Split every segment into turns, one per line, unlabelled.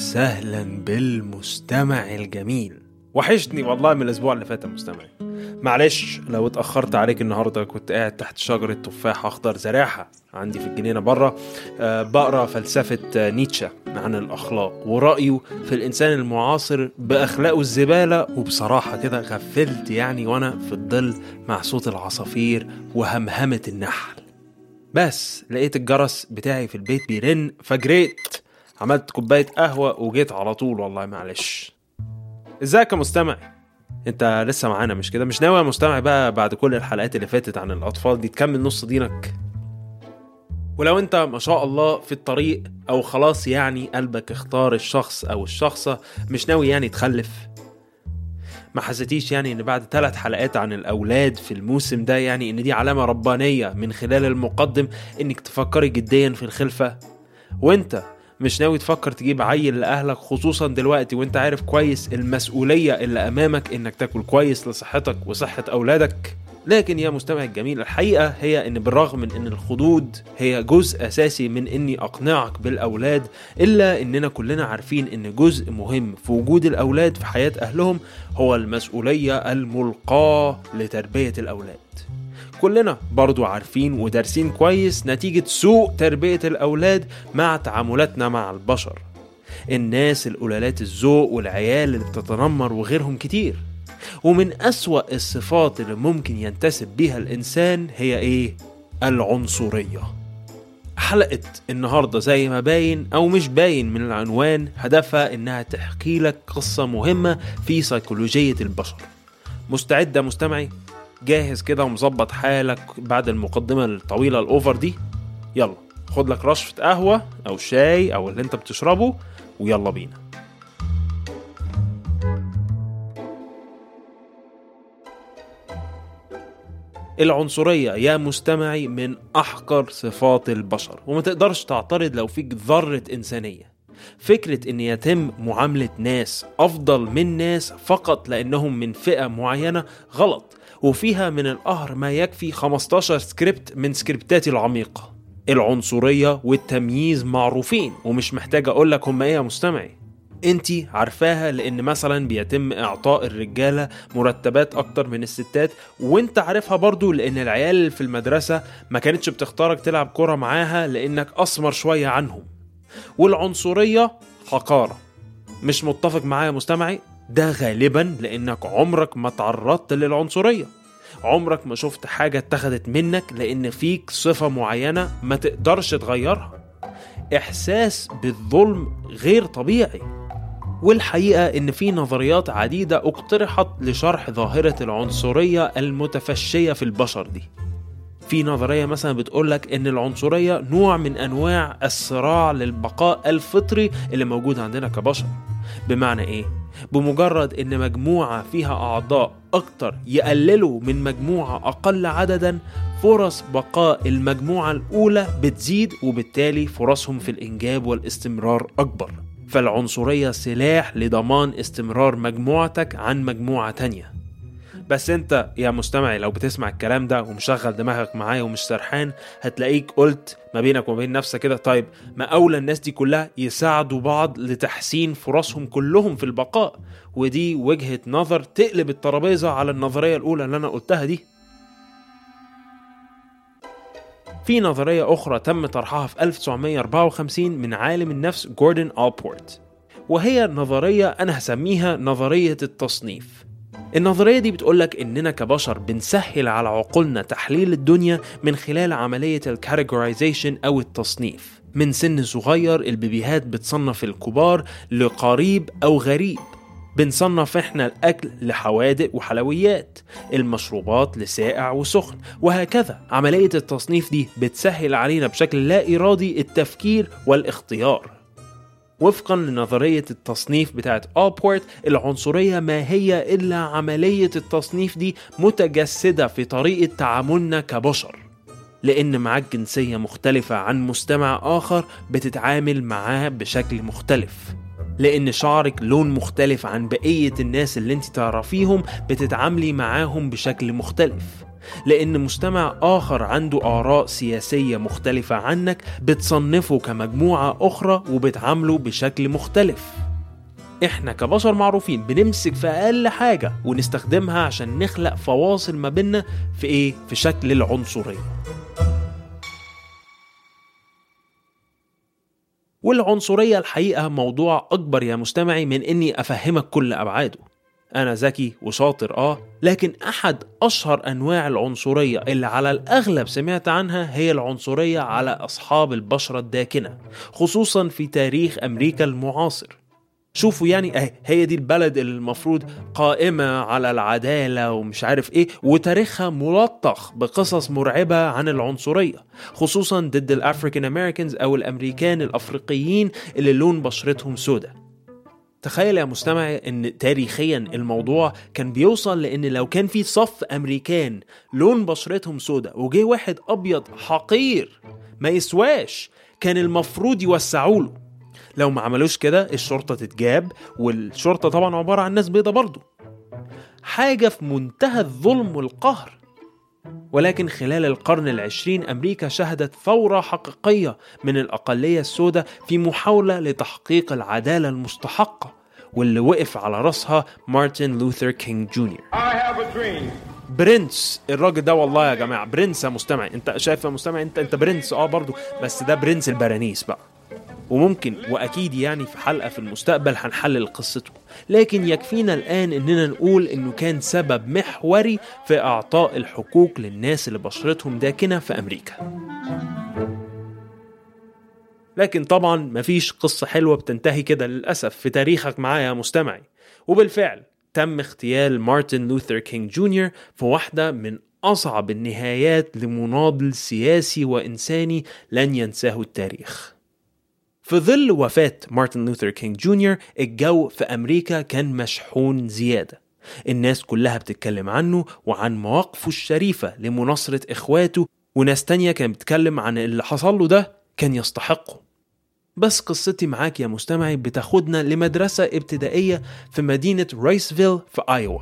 وسهلا بالمستمع الجميل. وحشني والله من الأسبوع اللي فات مستمعي. معلش لو اتأخرت عليك النهارده كنت قاعد تحت شجرة تفاح أخضر زراحه عندي في الجنينة بره أه بقرأ فلسفة آه، نيتشه عن الأخلاق ورأيه في الإنسان المعاصر بأخلاقه الزبالة وبصراحة كده غفلت يعني وأنا في الظل مع صوت العصافير وهمهمة النحل. بس لقيت الجرس بتاعي في البيت بيرن فجريت. عملت كوباية قهوة وجيت على طول والله معلش. إزيك يا مستمع؟ أنت لسه معانا مش كده؟ مش ناوي يا مستمع بقى بعد كل الحلقات اللي فاتت عن الأطفال دي تكمل نص دينك؟ ولو أنت ما شاء الله في الطريق أو خلاص يعني قلبك اختار الشخص أو الشخصة مش ناوي يعني تخلف؟ ما حسيتيش يعني إن بعد ثلاث حلقات عن الأولاد في الموسم ده يعني إن دي علامة ربانية من خلال المقدم إنك تفكري جديا في الخلفة؟ وأنت مش ناوي تفكر تجيب عيل لأهلك خصوصا دلوقتي وأنت عارف كويس المسؤولية اللي أمامك إنك تاكل كويس لصحتك وصحة أولادك. لكن يا مستمع الجميل الحقيقة هي إن بالرغم من إن الخدود هي جزء أساسي من إني أقنعك بالأولاد إلا إننا كلنا عارفين إن جزء مهم في وجود الأولاد في حياة أهلهم هو المسؤولية الملقاة لتربية الأولاد. كلنا برضو عارفين ودارسين كويس نتيجة سوء تربية الأولاد مع تعاملاتنا مع البشر الناس القلالات الذوق والعيال اللي بتتنمر وغيرهم كتير ومن أسوأ الصفات اللي ممكن ينتسب بيها الإنسان هي إيه؟ العنصرية حلقة النهاردة زي ما باين أو مش باين من العنوان هدفها إنها تحكي لك قصة مهمة في سيكولوجية البشر مستعد مستمعي؟ جاهز كده ومظبط حالك بعد المقدمة الطويلة الأوفر دي. يلا خد لك رشفة قهوة أو شاي أو اللي أنت بتشربه ويلا بينا. العنصرية يا مستمعي من أحقر صفات البشر. وما تقدرش تعترض لو فيك ذرة إنسانية. فكرة إن يتم معاملة ناس أفضل من ناس فقط لأنهم من فئة معينة غلط. وفيها من القهر ما يكفي 15 سكريبت من سكريبتاتي العميقة. العنصرية والتمييز معروفين ومش محتاج أقول لك هم إيه يا مستمعي. انت عارفها لأن مثلا بيتم إعطاء الرجالة مرتبات أكتر من الستات وأنت عارفها برضو لأن العيال في المدرسة ما كانتش بتختارك تلعب كرة معاها لأنك أسمر شوية عنهم. والعنصرية حقارة. مش متفق معايا يا مستمعي؟ ده غالبا لأنك عمرك ما تعرضت للعنصرية. عمرك ما شفت حاجة اتخذت منك لأن فيك صفة معينة ما تقدرش تغيرها. إحساس بالظلم غير طبيعي. والحقيقة إن في نظريات عديدة اقترحت لشرح ظاهرة العنصرية المتفشية في البشر دي. في نظرية مثلا بتقولك إن العنصرية نوع من أنواع الصراع للبقاء الفطري اللي موجود عندنا كبشر. بمعنى إيه؟ بمجرد إن مجموعة فيها أعضاء أكتر يقللوا من مجموعة أقل عددا فرص بقاء المجموعة الأولى بتزيد وبالتالي فرصهم في الإنجاب والاستمرار أكبر. فالعنصرية سلاح لضمان استمرار مجموعتك عن مجموعة تانية. بس انت يا مستمعي لو بتسمع الكلام ده ومشغل دماغك معايا ومش سرحان هتلاقيك قلت ما بينك وما بين نفسك كده طيب ما أولى الناس دي كلها يساعدوا بعض لتحسين فرصهم كلهم في البقاء؟ ودي وجهة نظر تقلب الترابيزة على النظرية الأولى اللي أنا قلتها دي. في نظرية أخرى تم طرحها في 1954 من عالم النفس جوردن ألبورت. وهي نظرية أنا هسميها نظرية التصنيف. النظرية دي بتقولك إننا كبشر بنسهل على عقولنا تحليل الدنيا من خلال عملية الكاتيجورايزيشن أو التصنيف. من سن صغير البيبيهات بتصنف الكبار لقريب أو غريب. بنصنف إحنا الأكل لحوادق وحلويات المشروبات لسائع وسخن وهكذا. عملية التصنيف دي بتسهل علينا بشكل لا إرادي التفكير والاختيار. وفقا لنظرية التصنيف بتاعت ألبورت العنصرية ما هي إلا عملية التصنيف دي متجسدة في طريقة تعاملنا كبشر. لأن معاك جنسية مختلفة عن مجتمع آخر بتتعامل معاه بشكل مختلف. لأن شعرك لون مختلف عن بقية الناس اللي أنت تعرفيهم بتتعاملي معاهم بشكل مختلف. لأن مجتمع آخر عنده آراء سياسية مختلفة عنك بتصنفه كمجموعة أخرى وبتعامله بشكل مختلف. إحنا كبشر معروفين بنمسك في أقل حاجة ونستخدمها عشان نخلق فواصل ما بيننا في إيه؟ في شكل العنصرية. والعنصرية الحقيقة موضوع أكبر يا مستمعي من إني أفهمك كل أبعاده. أنا ذكي وشاطر آه لكن أحد أشهر أنواع العنصرية اللي على الأغلب سمعت عنها هي العنصرية على أصحاب البشرة الداكنة خصوصا في تاريخ أمريكا المعاصر. شوفوا يعني أهي هي دي البلد اللي المفروض قائمة على العدالة ومش عارف إيه وتاريخها ملطخ بقصص مرعبة عن العنصرية خصوصا ضد ال African Americans أو الأمريكان الأفريقيين اللي لون بشرتهم سودة. تخيل يا مستمع إن تاريخيا الموضوع كان بيوصل لإن لو كان في صف أمريكان لون بشرتهم سودة وجه واحد أبيض حقير ما يسواش كان المفروض يوسعوا له. لو ما عملوش كده الشرطة تتجاب والشرطة طبعا عبارة عن ناس بيضة برضه حاجة في منتهى الظلم والقهر. ولكن خلال القرن العشرين أمريكا شهدت ثورة حقيقية من الأقلية السوداء في محاولة لتحقيق العدالة المستحقة واللي وقف على رأسها مارتن لوثر كينج جونيور. برنس الراجل ده والله يا جماعة برنس يا مستمع. انت شايف يا مستمع؟ انت انت برنس. آه برضو. بس ده برنس البرانيس بقى. وممكن وأكيد يعني في حلقة في المستقبل هنحلل قصته. لكن يكفينا الآن إننا نقول إنه كان سبب محوري في إعطاء الحقوق للناس اللي بشرتهم داكنة في أمريكا. لكن طبعا مفيش قصة حلوة بتنتهي كده للأسف في تاريخك معايا يا مستمعي. وبالفعل تم اغتيال مارتن لوثر كينج جونيور في واحدة من أصعب النهايات لمناضل سياسي وإنساني لن ينساه التاريخ. في ظل وفاة مارتن لوثر كينج جونيور الجو في أمريكا كان مشحون زيادة. الناس كلها بتتكلم عنه وعن مواقفه الشريفة لمناصرة إخواته وناس تانية كانت بتتكلم عن اللي حصل له ده كان يستحقه. بس قصتي معاك يا مستمعي بتاخدنا لمدرسة ابتدائية في مدينة رايسفيل في آيوا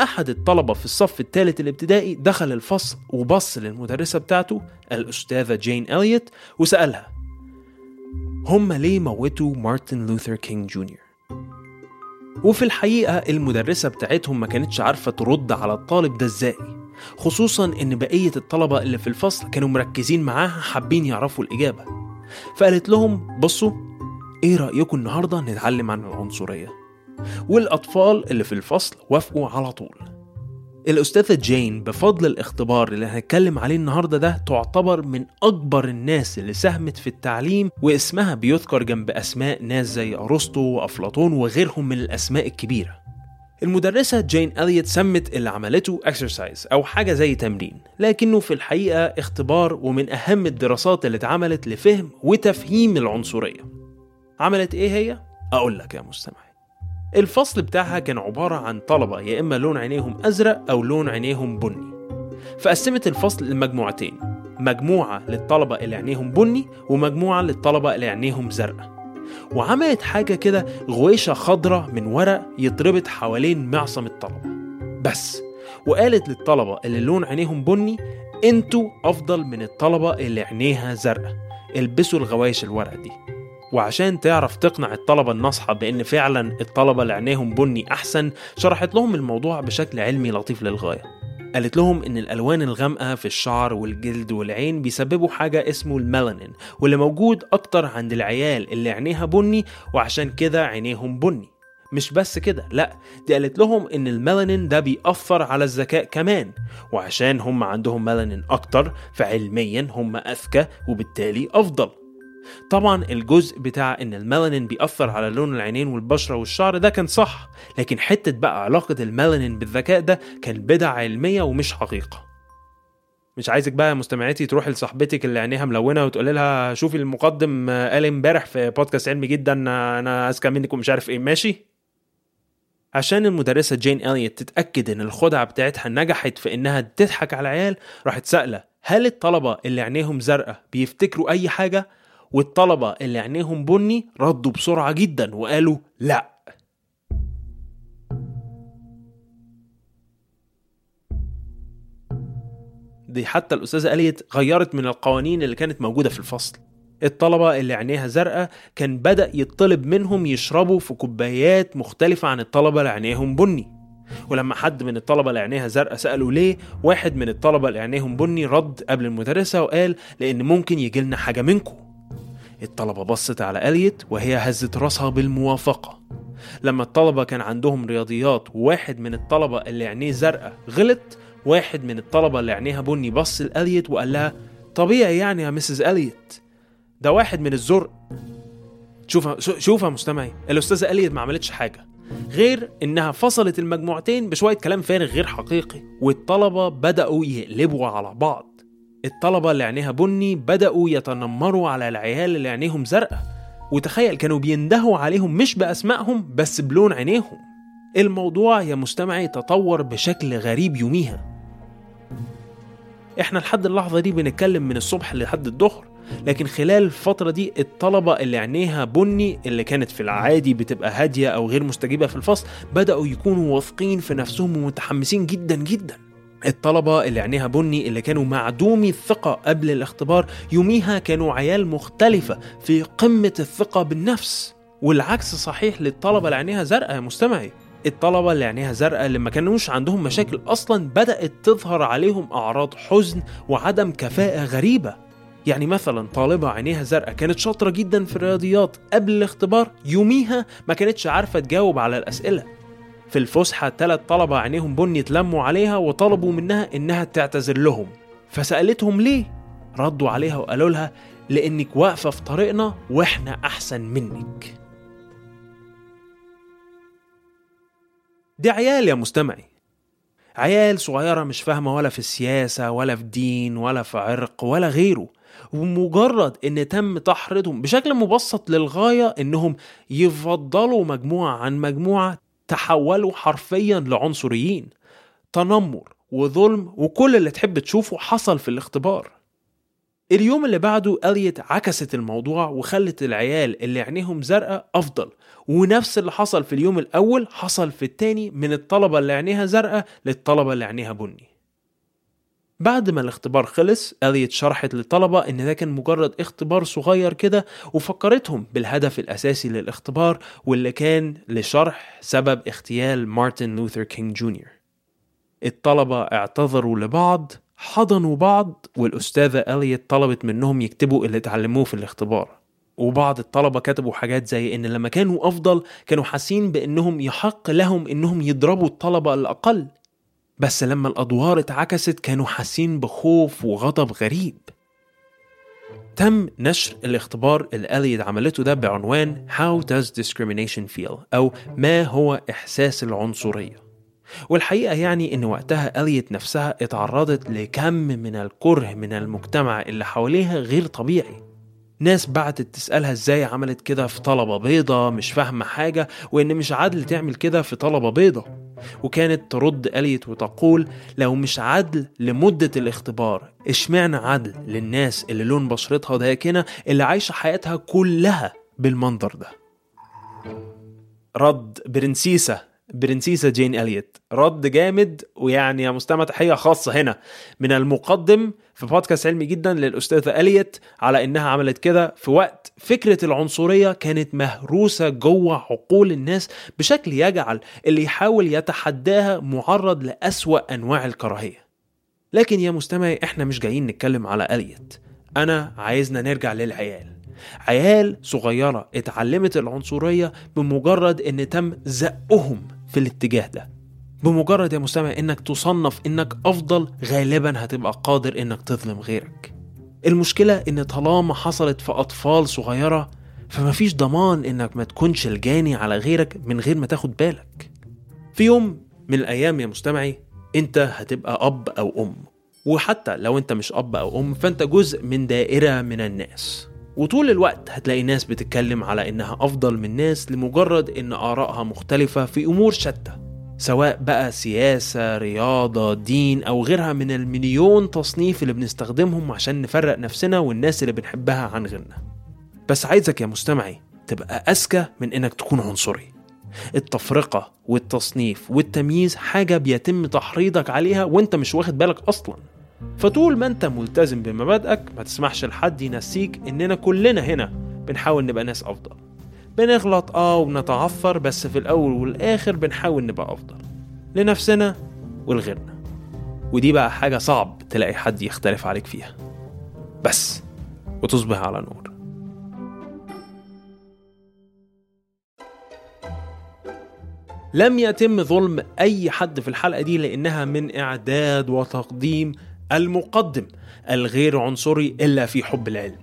أحد الطلبة في الصف الثالث الابتدائي دخل الفصل وبص للمدرسة بتاعته الأستاذة جين إليوت وسألها هم ليه موتوا مارتن لوثر كينج جونيور؟ وفي الحقيقة المدرسة بتاعتهم ما كانتش عارفة ترد على الطالب ده إزاي خصوصا إن بقية الطلبة اللي في الفصل كانوا مركزين معاها حابين يعرفوا الإجابة. فقالت لهم بصوا إيه رأيكم النهاردة نتعلم عن العنصرية؟ والأطفال اللي في الفصل وافقوا على طول. الأستاذة جين بفضل الاختبار اللي هنتكلم عليه النهاردة ده تعتبر من أكبر الناس اللي ساهمت في التعليم واسمها بيذكر جنب أسماء ناس زي أرسطو وأفلاطون وغيرهم من الأسماء الكبيرة. المدرسة جين أليوت سمت اللي عملته exercise أو حاجة زي تمرين لكنه في الحقيقة اختبار ومن أهم الدراسات اللي اتعملت لفهم وتفهيم العنصرية. عملت إيه هي؟ أقول لك يا مستمع الفصل بتاعها كان عبارة عن طلبة يا إما لون عينيهم أزرق أو لون عينيهم بني. فقسمت الفصل لمجموعتين مجموعة للطلبة اللي عينيهم بني ومجموعة للطلبة اللي عينيهم زرقاء. وعملت حاجة كده غويشة خضرة من ورق يتربط حوالين معصم الطلبة. بس وقالت للطلبة اللي لون عينيهم بني أنتوا أفضل من الطلبة اللي عينيها زرقاء. البسوا الغوايش الورق دي. وعشان تعرف تقنع الطلبة الناصحة بأن فعلا الطلبة اللي عينيهم بني أحسن شرحت لهم الموضوع بشكل علمي لطيف للغاية. قالت لهم إن الألوان الغامقة في الشعر والجلد والعين بيسببوا حاجة اسمه الميلانين واللي موجود أكتر عند العيال اللي عينيها بني وعشان كده عينيهم بني. مش بس كده لأ دي قالت لهم إن الميلانين ده بيأثر على الذكاء كمان. وعشان هم عندهم ميلانين أكتر فعلميا هم أذكى وبالتالي أفضل. طبعا الجزء بتاع إن الميلانين بيأثر على لون العينين والبشرة والشعر ده كان صح لكن حتة بقى علاقة الميلانين بالذكاء ده كان بدعة علمية ومش حقيقة. مش عايزك بقى يا مستمعاتي تروح لصاحبتك اللي عينيها ملونة وتقول لها شوفي المقدم قال امبارح في بودكاست علمي جدا أنا أذكى منك ومش عارف إيه. ماشي؟ عشان المدرسة جين إليوت تتأكد إن الخدعة بتاعتها نجحت في إنها تضحك على العيال راحت سائلة هل الطلبة اللي عينيهم زرقاء بيفتكروا أي حاجة؟ والطلبة اللي عينيهم بني ردوا بسرعة جدا وقالوا لأ. دي حتى الأستاذة قالت غيرت من القوانين اللي كانت موجودة في الفصل. الطلبة اللي عينيها زرقاء كان بدأ يطلب منهم يشربوا في كوبايات مختلفة عن الطلبة اللي عينيهم بني. ولما حد من الطلبة اللي عينيها زرقاء سألوا ليه واحد من الطلبة اللي عينيهم بني رد قبل المدرسة وقال لأن ممكن يجيلنا حاجة منكم. الطلبة بصت على أليت وهي هزت راسها بالموافقة. لما الطلبة كان عندهم رياضيات وواحد من الطلبة اللي عينيه زرقاء غلط واحد من الطلبة اللي عينيها بني بص لأليت وقال لها طبيعي يعني يا مسز أليت ده واحد من الزرق شوف شوف يا مستمعي. الأستاذة أليت ما عملتش حاجة غير إنها فصلت المجموعتين بشوية كلام فارغ غير حقيقي والطلبة بدأوا يقلبوا على بعض. الطلبة اللي عينيها بني بدأوا يتنمروا على العيال اللي عينيهم زرقاء. وتخيل كانوا بيندهوا عليهم مش بأسمائهم بس بلون عينيهم. الموضوع يا مستمعي تطور بشكل غريب يوميها. إحنا لحد اللحظة دي بنتكلم من الصبح لحد الظهر لكن خلال الفترة دي الطلبة اللي عينيها بني اللي كانت في العادي بتبقى هادية أو غير مستجيبة في الفصل بدأوا يكونوا واثقين في نفسهم ومتحمسين جدا جدا. الطلبة اللي عينيها بني اللي كانوا معدومي الثقة قبل الاختبار يوميها كانوا عيال مختلفة في قمة الثقة بالنفس. والعكس صحيح للطلبة اللي عينيها زرقاء يا مستمعي. الطلبة اللي عينيها زرقاء اللي ما كانوش عندهم مشاكل أصلا بدأت تظهر عليهم أعراض حزن وعدم كفاءة غريبة. يعني مثلا طالبة عينيها زرقاء كانت شاطرة جدا في الرياضيات قبل الاختبار يوميها ما كانتش عارفة تجاوب على الأسئلة. في الفسحة ثلاث طلبة عينيهم بني اتلموا عليها وطلبوا منها إنها تعتذر لهم. فسألتهم ليه؟ ردوا عليها وقالوا لها لأنك واقفة في طريقنا وإحنا أحسن منك. دي عيال يا مستمعي. عيال صغيرة مش فاهمة ولا في السياسة ولا في دين ولا في عرق ولا غيره. ومجرد إن تم تحريضهم بشكل مبسط للغاية إنهم يفضلوا مجموعة عن مجموعة تحولوا حرفيا لعنصريين. تنمر وظلم وكل اللي تحب تشوفه حصل في الاختبار. اليوم اللي بعده اليت عكست الموضوع وخلت العيال اللي عينيهم زرقاء أفضل. ونفس اللي حصل في اليوم الأول حصل في التاني من الطلبة اللي عينيها زرقاء للطلبة اللي عينيها بني. بعد ما الاختبار خلص إليوت شرحت للطلبة إن ده كان مجرد اختبار صغير كده وفكرتهم بالهدف الأساسي للاختبار واللي كان لشرح سبب اغتيال مارتن لوثر كينج جونيور. الطلبة اعتذروا لبعض حضنوا بعض والأستاذة إليوت طلبت منهم يكتبوا اللي اتعلموه في الاختبار. وبعض الطلبة كتبوا حاجات زي إن لما كانوا أفضل كانوا حاسين بإنهم يحق لهم إنهم يضربوا الطلبة الأقل. بس لما الأدوار اتعكست كانوا حاسين بخوف وغضب غريب. تم نشر الاختبار اللي أليد عملته ده بعنوان How does discrimination feel أو ما هو إحساس العنصرية؟ والحقيقة يعني إن وقتها أليت نفسها اتعرضت لكم من الكره من المجتمع اللي حواليها غير طبيعي. ناس بعتت تسألها إزاي عملت كده في طلبة بيضة مش فاهمة حاجة وإن مش عدل تعمل كده في طلبة بيضة. وكانت ترد أليت وتقول لو مش عدل لمدة الاختبار إشمعنى عدل للناس اللي لون بشرتها داكنة اللي عايشة حياتها كلها بالمنظر ده؟ رد برنسيسة برنسيسة جين إليوت. رد جامد ويعني يا مستمع تحية خاصة هنا من المقدم في بودكاست علمي جدا للأستاذة إليوت على إنها عملت كده في وقت فكرة العنصرية كانت مهروسة جوه عقول الناس بشكل يجعل اللي يحاول يتحداها معرض لأسوأ أنواع الكراهية. لكن يا مستمعي إحنا مش جايين نتكلم على إليوت. أنا عايزنا نرجع للعيال. عيال صغيرة اتعلمت العنصرية بمجرد إن تم زقهم. في الاتجاه ده. بمجرد يا مستمع إنك تصنف إنك أفضل غالبا هتبقى قادر إنك تظلم غيرك. المشكلة إن طالما حصلت في أطفال صغيرة فمفيش ضمان إنك ما تكونش الجاني على غيرك من غير ما تاخد بالك. في يوم من الأيام يا مستمعي أنت هتبقى أب أو أم. وحتى لو أنت مش أب أو أم فأنت جزء من دائرة من الناس. وطول الوقت هتلاقي ناس بتتكلم على إنها أفضل من ناس لمجرد إن آرائها مختلفة في أمور شتى سواء بقى سياسة رياضة دين أو غيرها من المليون تصنيف اللي بنستخدمهم عشان نفرق نفسنا والناس اللي بنحبها عن غيرنا. بس عايزك يا مستمعي تبقى أذكى من إنك تكون عنصري. التفرقة والتصنيف والتمييز حاجة بيتم تحريضك عليها وأنت مش واخد بالك أصلا. فطول ما انت ملتزم بمبادئك ما تسمحش لحد ينسيك إننا كلنا هنا. بنحاول نبقى ناس أفضل. بنغلط آه وبنتعثر بس في الأول والآخر بنحاول نبقى أفضل. لنفسنا ولغيرنا. ودي بقى حاجة صعب تلاقي حد يختلف عليك فيها. بس وتصبح على نور. لم يتم ظلم أي حد في الحلقة دي لأنها من إعداد وتقديم المقدم الغير عنصري إلا في حب العلم.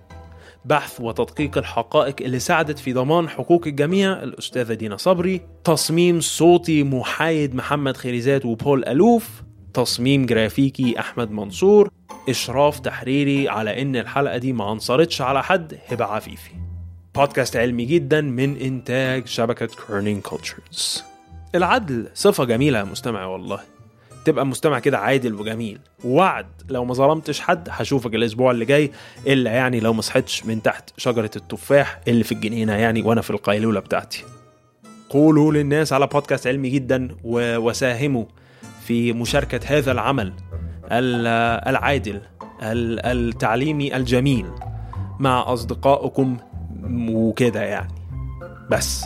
بحث وتدقيق الحقائق اللي ساعدت في ضمان حقوق الجميع الأستاذة دينا صبري تصميم صوتي محايد محمد خيريزات وبول ألوف تصميم جرافيكي أحمد منصور إشراف تحريري على إن الحلقة دي ما عنصرتش على حد هبة عفيفي. بودكاست علمي جدا من إنتاج شبكة كيرنينج كالتشرز العدل صفة جميلة يا مستمع والله. تبقى مستمع كده عادل وجميل. ووعد لو ما ظلمتش حد هشوفك الأسبوع اللي جاي إلا يعني لو ما صحتش من تحت شجرة التفاح اللي في الجنينة يعني وأنا في القيلولة بتاعتي. قولوا للناس على بودكاست علمي جدا وساهموا في مشاركة هذا العمل ال- العادل ال- التعليمي الجميل مع أصدقائكم وكده يعني. بس.